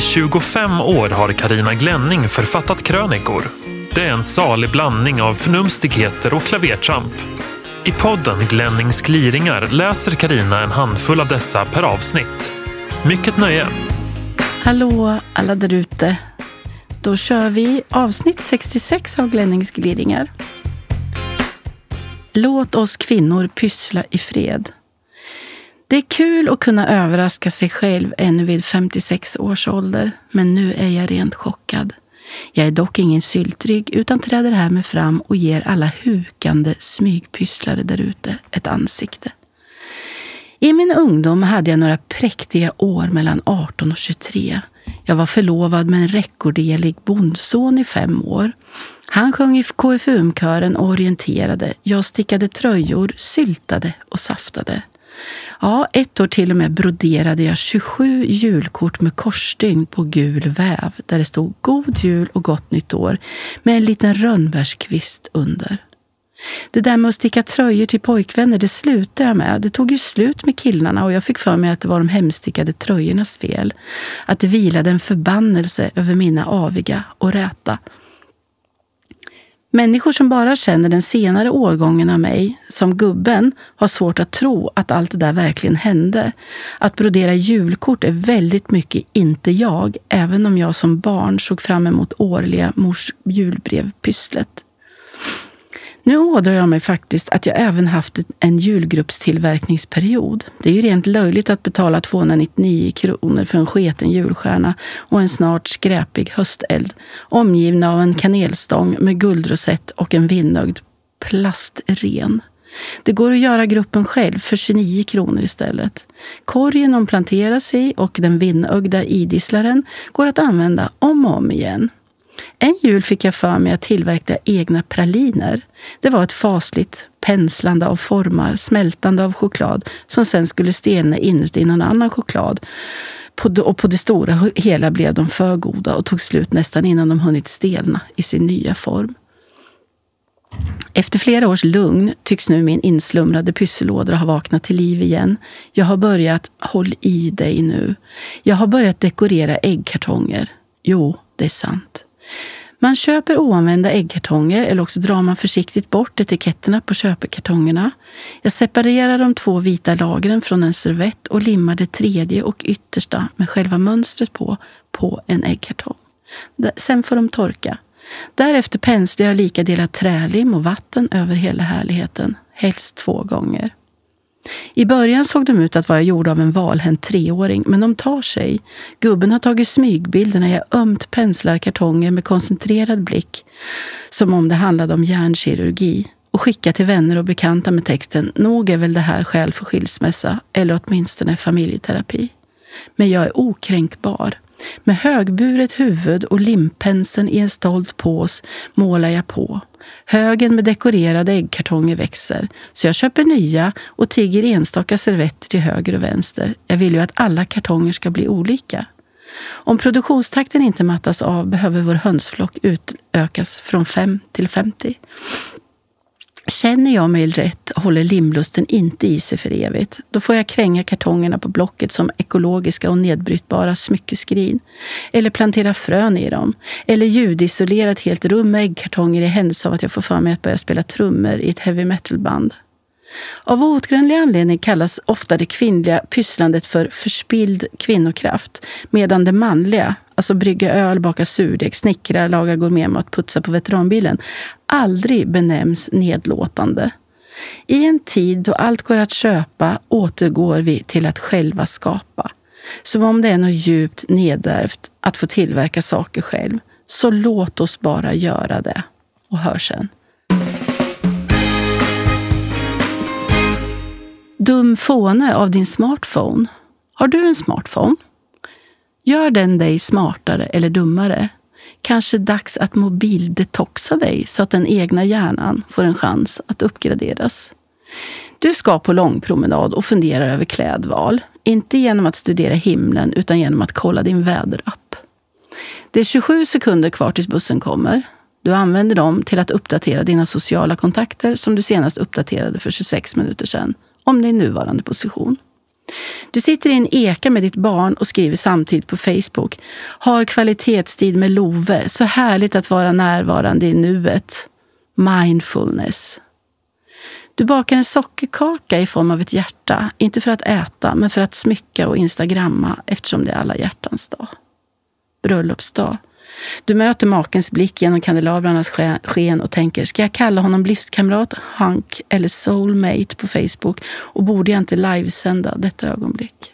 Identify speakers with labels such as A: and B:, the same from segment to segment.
A: I 25 år har Karina Glänning författat krönikor. Det är en salig blandning av förnumstigheter och klavertramp. I podden Glennings gliringar läser Karina en handfull av dessa per avsnitt. Mycket nöje!
B: Hallå alla där ute. Då kör vi avsnitt 66 av Glennings gliringar. Låt oss kvinnor pyssla i fred. Det är kul att kunna överraska sig själv ännu vid 56 års ålder, men nu är jag rent chockad. Jag är dock ingen syltrygg utan träder härmed fram och ger alla hukande smygpysslare därute ett ansikte. I min ungdom hade jag några präktiga år mellan 18 och 23. Jag var förlovad med en rekordelig bondson i fem år. Han sjöng i KFUM-kören och orienterade. Jag stickade tröjor, syltade och saftade. Ja, ett år till och med broderade jag 27 julkort med korsstygn på gul väv där det stod God jul och gott nytt år med en liten rönnbärskvist under. Det där med att sticka tröjor till pojkvänner, det slutade jag med. Det tog ju slut med killarna och jag fick för mig att det var de hemstickade tröjornas fel. Att det vilade en förbannelse över mina aviga och räta. Människor som bara känner den senare årgången av mig, som gubben, har svårt att tro att allt det där verkligen hände. Att brodera julkort är väldigt mycket inte jag, även om jag som barn såg fram emot årliga mors julbrevpysslet. Nu ådrar jag mig faktiskt att jag även haft en julgruppstillverkningsperiod. Det är ju rent löjligt att betala 299 kronor för en sketen julstjärna och en snart skräpig hösteld, omgivna av en kanelstång med guldrosett och en vindögd plastren. Det går att göra gruppen själv för 29 kronor istället. Korgen omplanteras i och den vindögda idisslaren går att använda om och om igen. En jul fick jag för mig att tillverka egna praliner. Det var ett fasligt penslande av formar, smältande av choklad som sen skulle stelna inuti någon annan choklad. och på det stora hela blev de för goda och tog slut nästan innan de hunnit stelna i sin nya form. Efter flera års lugn tycks nu min inslumrade pyssellåda ha vaknat till liv igen. Jag har börjat, håll i dig nu, jag har börjat dekorera äggkartonger. Jo, det är sant. Man köper oanvända äggkartonger eller också drar man försiktigt bort etiketterna på köpekartongerna. Jag separerar de två vita lagren från en servett och limmar det tredje och yttersta med själva mönstret på, på en äggkartong. Sen får de torka. Därefter penslar jag lika delar trälim och vatten över hela härligheten, helst två gånger. I början såg de ut att vara gjorda av en valhänt treåring, men de tar sig. Gubben har tagit smygbilder när jag ömt penslar kartonger med koncentrerad blick, som om det handlade om hjärnkirurgi, och skickat till vänner och bekanta med texten Nog är väl det här skäl för skilsmässa, eller åtminstone familjeterapi. Men jag är okränkbar. Med högburet huvud och limpenseln i en stolt pås målar jag på. Högen med dekorerade äggkartonger växer, så jag köper nya och tigger enstaka servetter till höger och vänster. Jag vill ju att alla kartonger ska bli olika. Om produktionstakten inte mattas av behöver vår hönsflock utökas från 5 till 50. Känner jag mig rätt håller limlusten inte i sig för evigt. Då får jag kränga kartongerna på blocket som ekologiska och nedbrytbara smyckeskrin. Eller plantera frön i dem. Eller ljudisolera ett helt rum med äggkartonger i händelse av att jag får för mig att börja spela trummor i ett heavy metal-band. Av outgrundlig anledning kallas ofta det kvinnliga pysslandet för förspild kvinnokraft, medan det manliga, alltså brygga öl, baka surdeg, snickra, laga gourmetmat, putsa på veteranbilen, aldrig benämns nedlåtande. I en tid då allt går att köpa återgår vi till att själva skapa. Som om det är något djupt nedärvt att få tillverka saker själv. Så låt oss bara göra det. Och hör sen. Dum fåne av din smartphone. Har du en smartphone? Gör den dig smartare eller dummare? Kanske dags att mobildetoxa dig så att den egna hjärnan får en chans att uppgraderas. Du ska på långpromenad och fundera över klädval. Inte genom att studera himlen utan genom att kolla din väderapp. Det är 27 sekunder kvar tills bussen kommer. Du använder dem till att uppdatera dina sociala kontakter som du senast uppdaterade för 26 minuter sedan om din nuvarande position. Du sitter i en eka med ditt barn och skriver samtidigt på Facebook. Har kvalitetstid med Love. Så härligt att vara närvarande i nuet. Mindfulness. Du bakar en sockerkaka i form av ett hjärta, inte för att äta, men för att smycka och instagramma eftersom det är alla hjärtans dag. Bröllopsdag. Du möter makens blick genom kandelabrarnas sken och tänker, ska jag kalla honom livskamrat, hunk eller soulmate på Facebook och borde jag inte livesända detta ögonblick?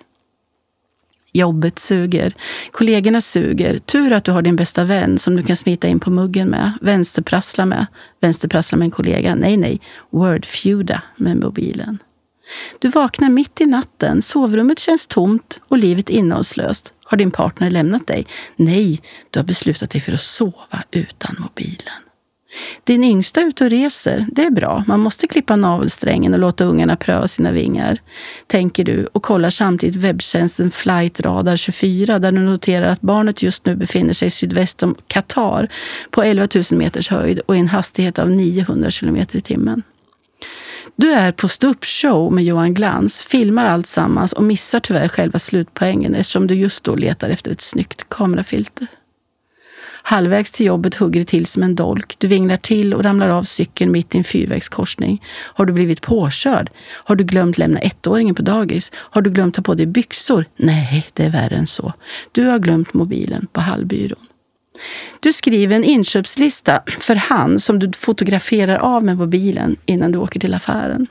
B: Jobbet suger. Kollegorna suger. Tur att du har din bästa vän som du kan smita in på muggen med. Vänsterprassla med. Vänsterprassla med en kollega. Nej, nej. Wordfeuda med mobilen. Du vaknar mitt i natten. Sovrummet känns tomt och livet innehållslöst. Har din partner lämnat dig? Nej, du har beslutat dig för att sova utan mobilen. Din yngsta är ute och reser. Det är bra. Man måste klippa navelsträngen och låta ungarna pröva sina vingar. Tänker du och kollar samtidigt webbtjänsten Flight Radar 24 där du noterar att barnet just nu befinner sig sydväst om Qatar på 11 000 meters höjd och i en hastighet av 900 kilometer i timmen. Du är på ståuppshow med Johan Glans, filmar allt sammans och missar tyvärr själva slutpoängen eftersom du just då letar efter ett snyggt kamerafilter. Halvvägs till jobbet hugger det till som en dolk. Du vinglar till och ramlar av cykeln mitt i en fyrvägskorsning. Har du blivit påkörd? Har du glömt lämna ettåringen på dagis? Har du glömt ta på dig byxor? Nej, det är värre än så. Du har glömt mobilen på hallbyrån. Du skriver en inköpslista för hand som du fotograferar av med mobilen innan du åker till affären.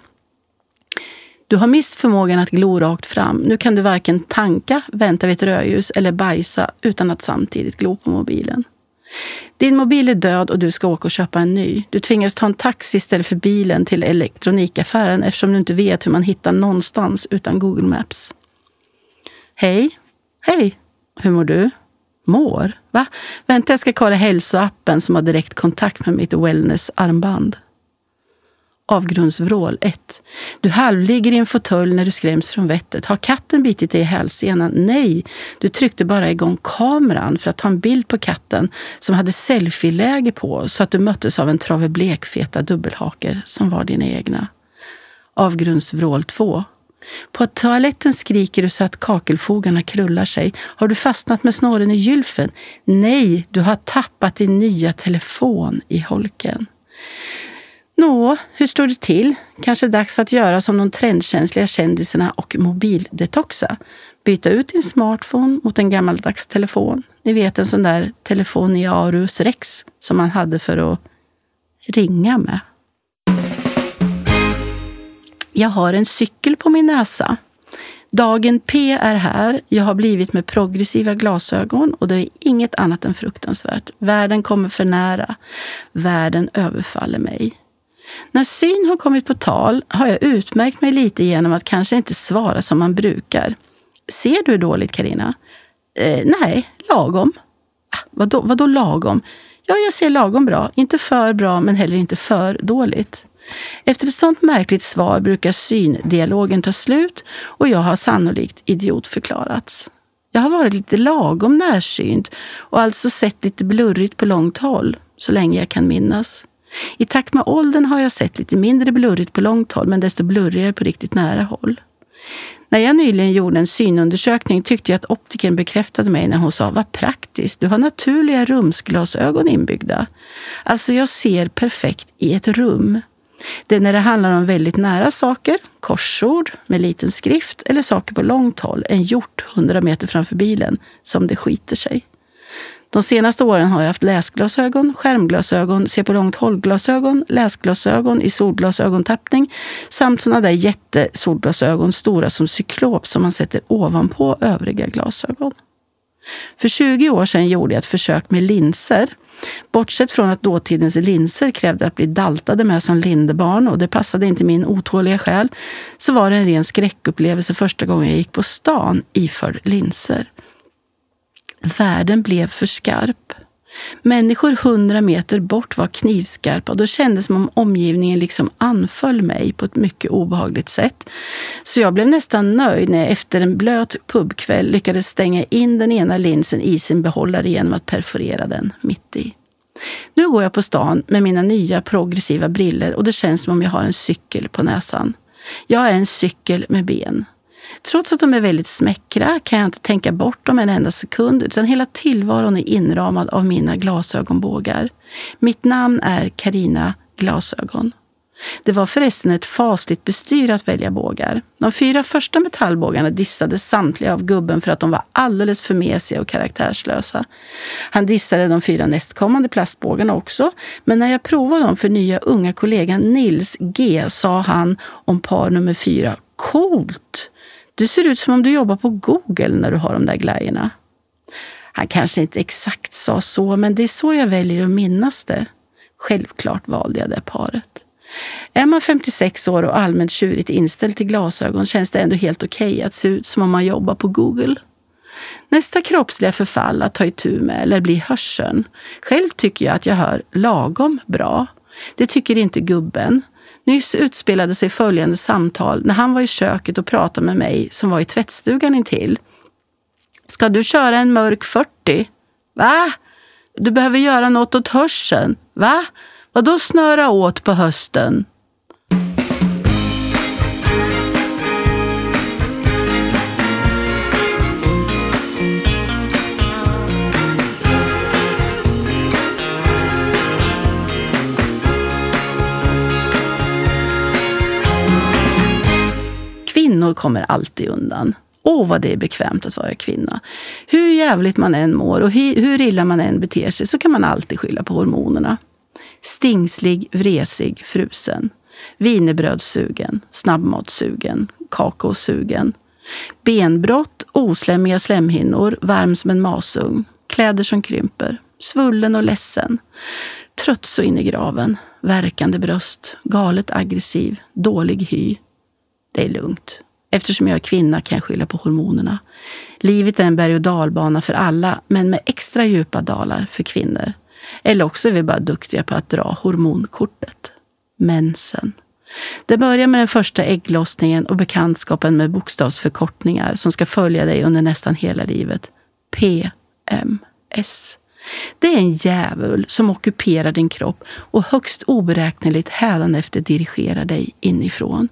B: Du har mist förmågan att glo rakt fram. Nu kan du varken tanka, vänta vid ett rödljus eller bajsa utan att samtidigt glo på mobilen. Din mobil är död och du ska åka och köpa en ny. Du tvingas ta en taxi istället för bilen till elektronikaffären eftersom du inte vet hur man hittar någonstans utan Google Maps. Hej. Hej. Hur mår du? Mår? Va? Vänta, jag ska kolla hälsoappen som har direkt kontakt med mitt wellness-armband. Avgrundsvrål 1. Du halvligger i en fåtölj när du skräms från vettet. Har katten bitit dig i hälsenan? Nej, du tryckte bara igång kameran för att ta en bild på katten som hade selfieläge på så att du möttes av en trave blekfeta dubbelhaker som var dina egna. Avgrundsvrål 2. På toaletten skriker du så att kakelfogarna krullar sig. Har du fastnat med snåren i gylfen? Nej, du har tappat din nya telefon i holken. Nå, hur står det till? Kanske dags att göra som de trendkänsliga kändisarna och mobildetoxa. Byta ut din smartphone mot en gammaldags telefon. Ni vet en sån där telefon i Arus Rex som man hade för att ringa med. Jag har en cykel på min näsa. Dagen P är här. Jag har blivit med progressiva glasögon och det är inget annat än fruktansvärt. Världen kommer för nära. Världen överfaller mig. När syn har kommit på tal har jag utmärkt mig lite genom att kanske inte svara som man brukar. Ser du dåligt, Karina? Eh, nej, lagom. Ah, vadå, vadå lagom? Ja, jag ser lagom bra. Inte för bra, men heller inte för dåligt. Efter ett sånt märkligt svar brukar syndialogen ta slut och jag har sannolikt idiotförklarats. Jag har varit lite lagom närsynt och alltså sett lite blurrigt på långt håll, så länge jag kan minnas. I takt med åldern har jag sett lite mindre blurrigt på långt håll, men desto blurrigare på riktigt nära håll. När jag nyligen gjorde en synundersökning tyckte jag att optikern bekräftade mig när hon sa vad praktiskt, du har naturliga rumsglasögon inbyggda. Alltså, jag ser perfekt i ett rum. Det är när det handlar om väldigt nära saker, korsord med liten skrift eller saker på långt håll, en hjort hundra meter framför bilen, som det skiter sig. De senaste åren har jag haft läsglasögon, skärmglasögon, se på långt håll-glasögon, läsglasögon i solglasögontappning samt sådana där jättesolglasögon, stora som cyklop, som man sätter ovanpå övriga glasögon. För 20 år sedan gjorde jag ett försök med linser. Bortsett från att dåtidens linser krävde att bli daltade med som lindebarn och det passade inte min otåliga själ, så var det en ren skräckupplevelse första gången jag gick på stan iförd linser. Världen blev för skarp. Människor hundra meter bort var knivskarpa och då kändes som om omgivningen liksom anföll mig på ett mycket obehagligt sätt. Så jag blev nästan nöjd när jag efter en blöt pubkväll lyckades stänga in den ena linsen i sin behållare genom att perforera den mitt i. Nu går jag på stan med mina nya progressiva briller och det känns som om jag har en cykel på näsan. Jag är en cykel med ben. Trots att de är väldigt smäckra kan jag inte tänka bort dem en enda sekund utan hela tillvaron är inramad av mina glasögonbågar. Mitt namn är Karina Glasögon. Det var förresten ett fasligt bestyr att välja bågar. De fyra första metallbågarna dissade samtliga av gubben för att de var alldeles för mesiga och karaktärslösa. Han dissade de fyra nästkommande plastbågarna också, men när jag provade dem för nya unga kollegan Nils G sa han om par nummer fyra, coolt! Du ser ut som om du jobbar på Google när du har de där glajjorna. Han kanske inte exakt sa så, men det är så jag väljer att minnas det. Självklart valde jag det paret. Är man 56 år och allmänt tjurigt inställd till glasögon känns det ändå helt okej okay att se ut som om man jobbar på Google. Nästa kroppsliga förfall att ta itu med eller bli hörseln. Själv tycker jag att jag hör lagom bra. Det tycker inte gubben. Nyss utspelade sig följande samtal när han var i köket och pratade med mig som var i tvättstugan intill. Ska du köra en mörk 40? Va? Du behöver göra något åt hörseln. Va? Vadå snöra åt på hösten? Kvinnor kommer alltid undan. Åh, vad det är bekvämt att vara kvinna. Hur jävligt man än mår och hur illa man än beter sig så kan man alltid skylla på hormonerna. Stingslig, vresig, frusen. Wienerbrödssugen, snabbmatssugen, kakaosugen. Benbrott, oslemmiga slemhinnor, varm som en masugn. Kläder som krymper. Svullen och ledsen. Trött så in i graven. Verkande bröst. Galet aggressiv. Dålig hy. Det är lugnt. Eftersom jag är kvinna kan jag skylla på hormonerna. Livet är en berg och dalbana för alla, men med extra djupa dalar för kvinnor. Eller också är vi bara duktiga på att dra hormonkortet. Mensen. Det börjar med den första ägglossningen och bekantskapen med bokstavsförkortningar som ska följa dig under nästan hela livet. PMS. Det är en djävul som ockuperar din kropp och högst oberäkneligt hädanefter dirigerar dig inifrån.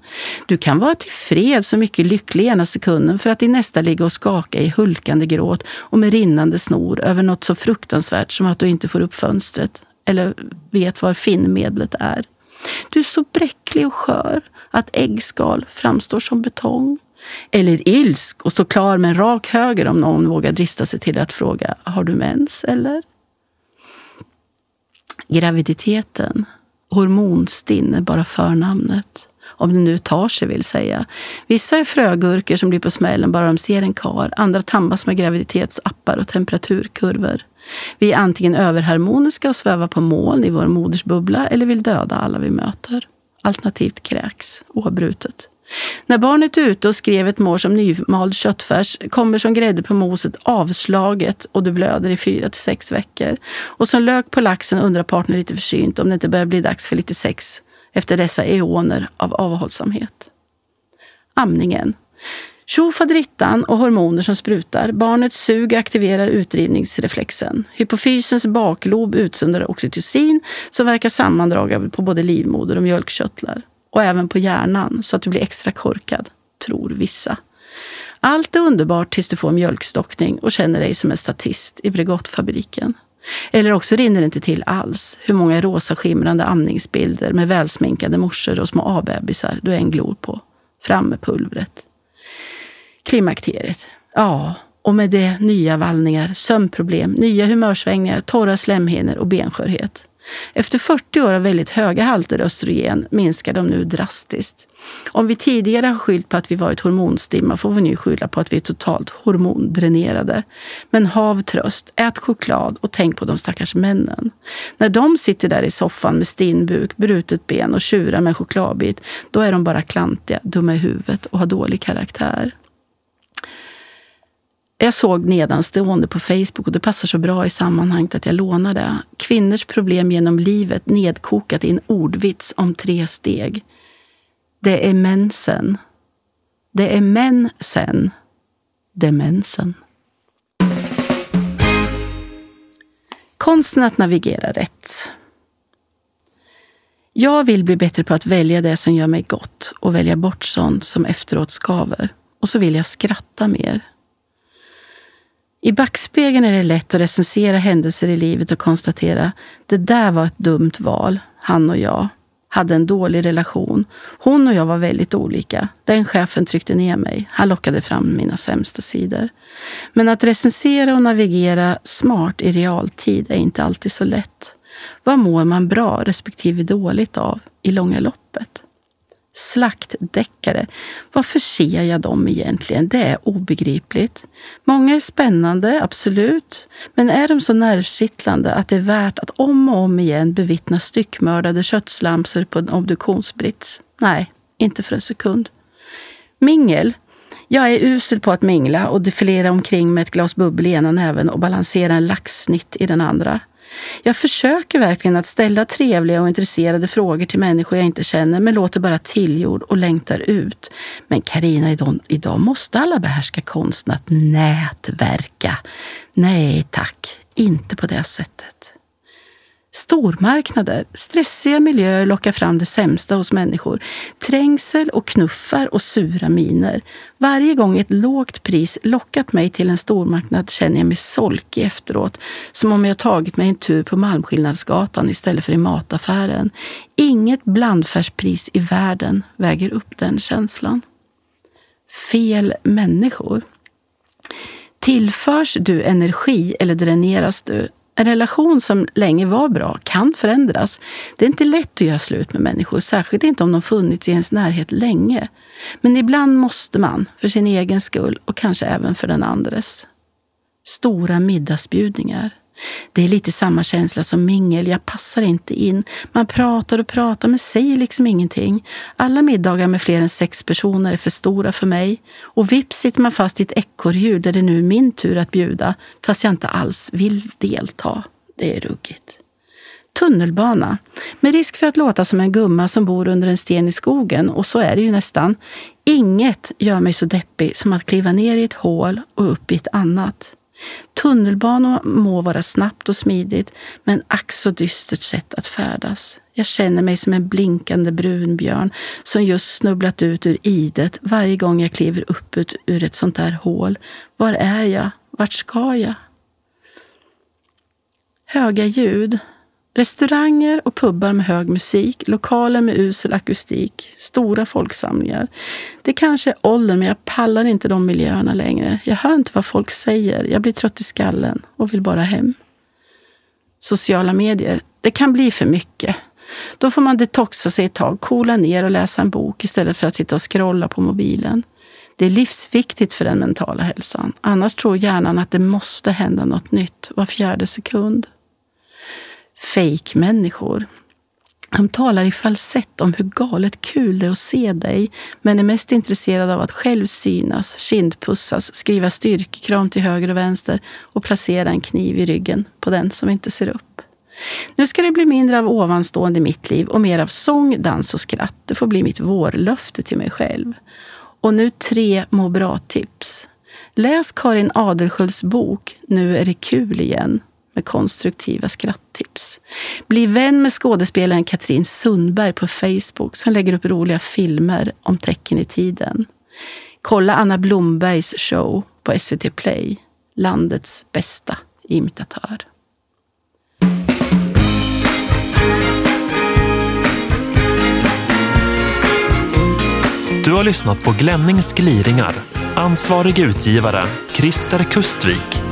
B: Du kan vara tillfreds och mycket lycklig ena sekunden för att i nästa ligga och skaka i hulkande gråt och med rinnande snor över något så fruktansvärt som att du inte får upp fönstret eller vet var finnmedlet är. Du är så bräcklig och skör att äggskal framstår som betong. Eller ilsk och stå klar med en rak höger om någon vågar drista sig till att fråga har du mens eller? Graviditeten, hormonstinn är bara förnamnet. Om det nu tar sig vill säga. Vissa är frögurkor som blir på smällen bara de ser en kar. Andra tampas med graviditetsappar och temperaturkurvor. Vi är antingen överharmoniska och svävar på moln i vår modersbubbla eller vill döda alla vi möter. Alternativt kräks oavbrutet. När barnet är ute och skrevet mår som nymald köttfärs kommer som grädde på moset avslaget och du blöder i fyra till sex veckor. Och som lök på laxen undrar partnern lite försynt om det inte börjar bli dags för lite sex efter dessa eoner av avhållsamhet. Amningen. Tjofaderittan och hormoner som sprutar. Barnets sug aktiverar utdrivningsreflexen. Hypofysens baklob utsöndrar oxytocin som verkar sammandragande på både livmoder och mjölkkörtlar och även på hjärnan så att du blir extra korkad, tror vissa. Allt är underbart tills du får mjölkstockning och känner dig som en statist i Bregottfabriken. Eller också rinner det inte till alls. Hur många rosa skimrande amningsbilder med välsminkade morsor och små A-bebisar du än glor på. Fram med pulvret. Klimakteriet. Ja, och med det nya vallningar, sömnproblem, nya humörsvängningar, torra slemhinnor och benskörhet. Efter 40 år av väldigt höga halter östrogen minskar de nu drastiskt. Om vi tidigare har skyllt på att vi varit hormonstimma får vi nu skylla på att vi är totalt hormondränerade. Men hav tröst, ät choklad och tänk på de stackars männen. När de sitter där i soffan med stinnbuk, brutet ben och tjurar med en chokladbit, då är de bara klantiga, dumma i huvudet och har dålig karaktär. Jag såg nedanstående på Facebook och det passar så bra i sammanhanget att jag lånar det. Kvinnors problem genom livet nedkokat i en ordvits om tre steg. Det är mensen. Det är män sen. Demensen. Konsten att navigera rätt. Jag vill bli bättre på att välja det som gör mig gott och välja bort sånt som efteråt skaver. och så vill jag skratta mer. I backspegeln är det lätt att recensera händelser i livet och konstatera det där var ett dumt val, han och jag hade en dålig relation. Hon och jag var väldigt olika. Den chefen tryckte ner mig. Han lockade fram mina sämsta sidor. Men att recensera och navigera smart i realtid är inte alltid så lätt. Vad mår man bra respektive dåligt av i långa loppet? Slaktdeckare. Varför ser jag dem egentligen? Det är obegripligt. Många är spännande, absolut. Men är de så nervkittlande att det är värt att om och om igen bevittna styckmördade köttslamsor på en obduktionsbrits? Nej, inte för en sekund. Mingel. Jag är usel på att mingla och defilera omkring med ett glas bubbel i ena näven och balansera en laxsnitt i den andra. Jag försöker verkligen att ställa trevliga och intresserade frågor till människor jag inte känner, men låter bara tillgjord och längtar ut. Men Karina, idag, idag måste alla behärska konsten att nätverka. Nej tack, inte på det sättet. Stormarknader, stressiga miljöer lockar fram det sämsta hos människor. Trängsel och knuffar och sura miner. Varje gång ett lågt pris lockat mig till en stormarknad känner jag mig solkig efteråt. Som om jag tagit mig en tur på Malmskillnadsgatan istället för i mataffären. Inget blandfärspris i världen väger upp den känslan. Fel människor. Tillförs du energi eller dräneras du en relation som länge var bra kan förändras. Det är inte lätt att göra slut med människor, särskilt inte om de funnits i ens närhet länge. Men ibland måste man, för sin egen skull och kanske även för den andres. Stora middagsbjudningar. Det är lite samma känsla som mingel. Jag passar inte in. Man pratar och pratar men säger liksom ingenting. Alla middagar med fler än sex personer är för stora för mig. Och vips sitter man fast i ett ekorrhjul där det nu är min tur att bjuda fast jag inte alls vill delta. Det är ruggigt. Tunnelbana. Med risk för att låta som en gumma som bor under en sten i skogen, och så är det ju nästan. Inget gör mig så deppig som att kliva ner i ett hål och upp i ett annat. Tunnelbanan må vara snabbt och smidigt, men ack så dystert sätt att färdas. Jag känner mig som en blinkande brunbjörn som just snubblat ut ur idet varje gång jag kliver upp ut ur ett sånt där hål. Var är jag? Vart ska jag? Höga ljud. Restauranger och pubbar med hög musik, lokaler med usel akustik, stora folksamlingar. Det kanske är åldern, men jag pallar inte de miljöerna längre. Jag hör inte vad folk säger. Jag blir trött i skallen och vill bara hem. Sociala medier. Det kan bli för mycket. Då får man detoxa sig ett tag, coola ner och läsa en bok istället för att sitta och scrolla på mobilen. Det är livsviktigt för den mentala hälsan. Annars tror hjärnan att det måste hända något nytt var fjärde sekund fake-människor. De talar i falsett om hur galet kul det är att se dig, men är mest intresserade av att själv synas, kindpussas, skriva styrkekram till höger och vänster och placera en kniv i ryggen på den som inte ser upp. Nu ska det bli mindre av ovanstående i mitt liv och mer av sång, dans och skratt. Det får bli mitt vårlöfte till mig själv. Och nu tre må bra-tips. Läs Karin Adelsköls bok Nu är det kul igen med konstruktiva skratttips. Bli vän med skådespelaren Katrin Sundberg på Facebook som lägger upp roliga filmer om tecken i tiden. Kolla Anna Blombergs show på SVT Play, landets bästa imitatör.
A: Du har lyssnat på Glennings gliringar. Ansvarig utgivare, Christer Kustvik.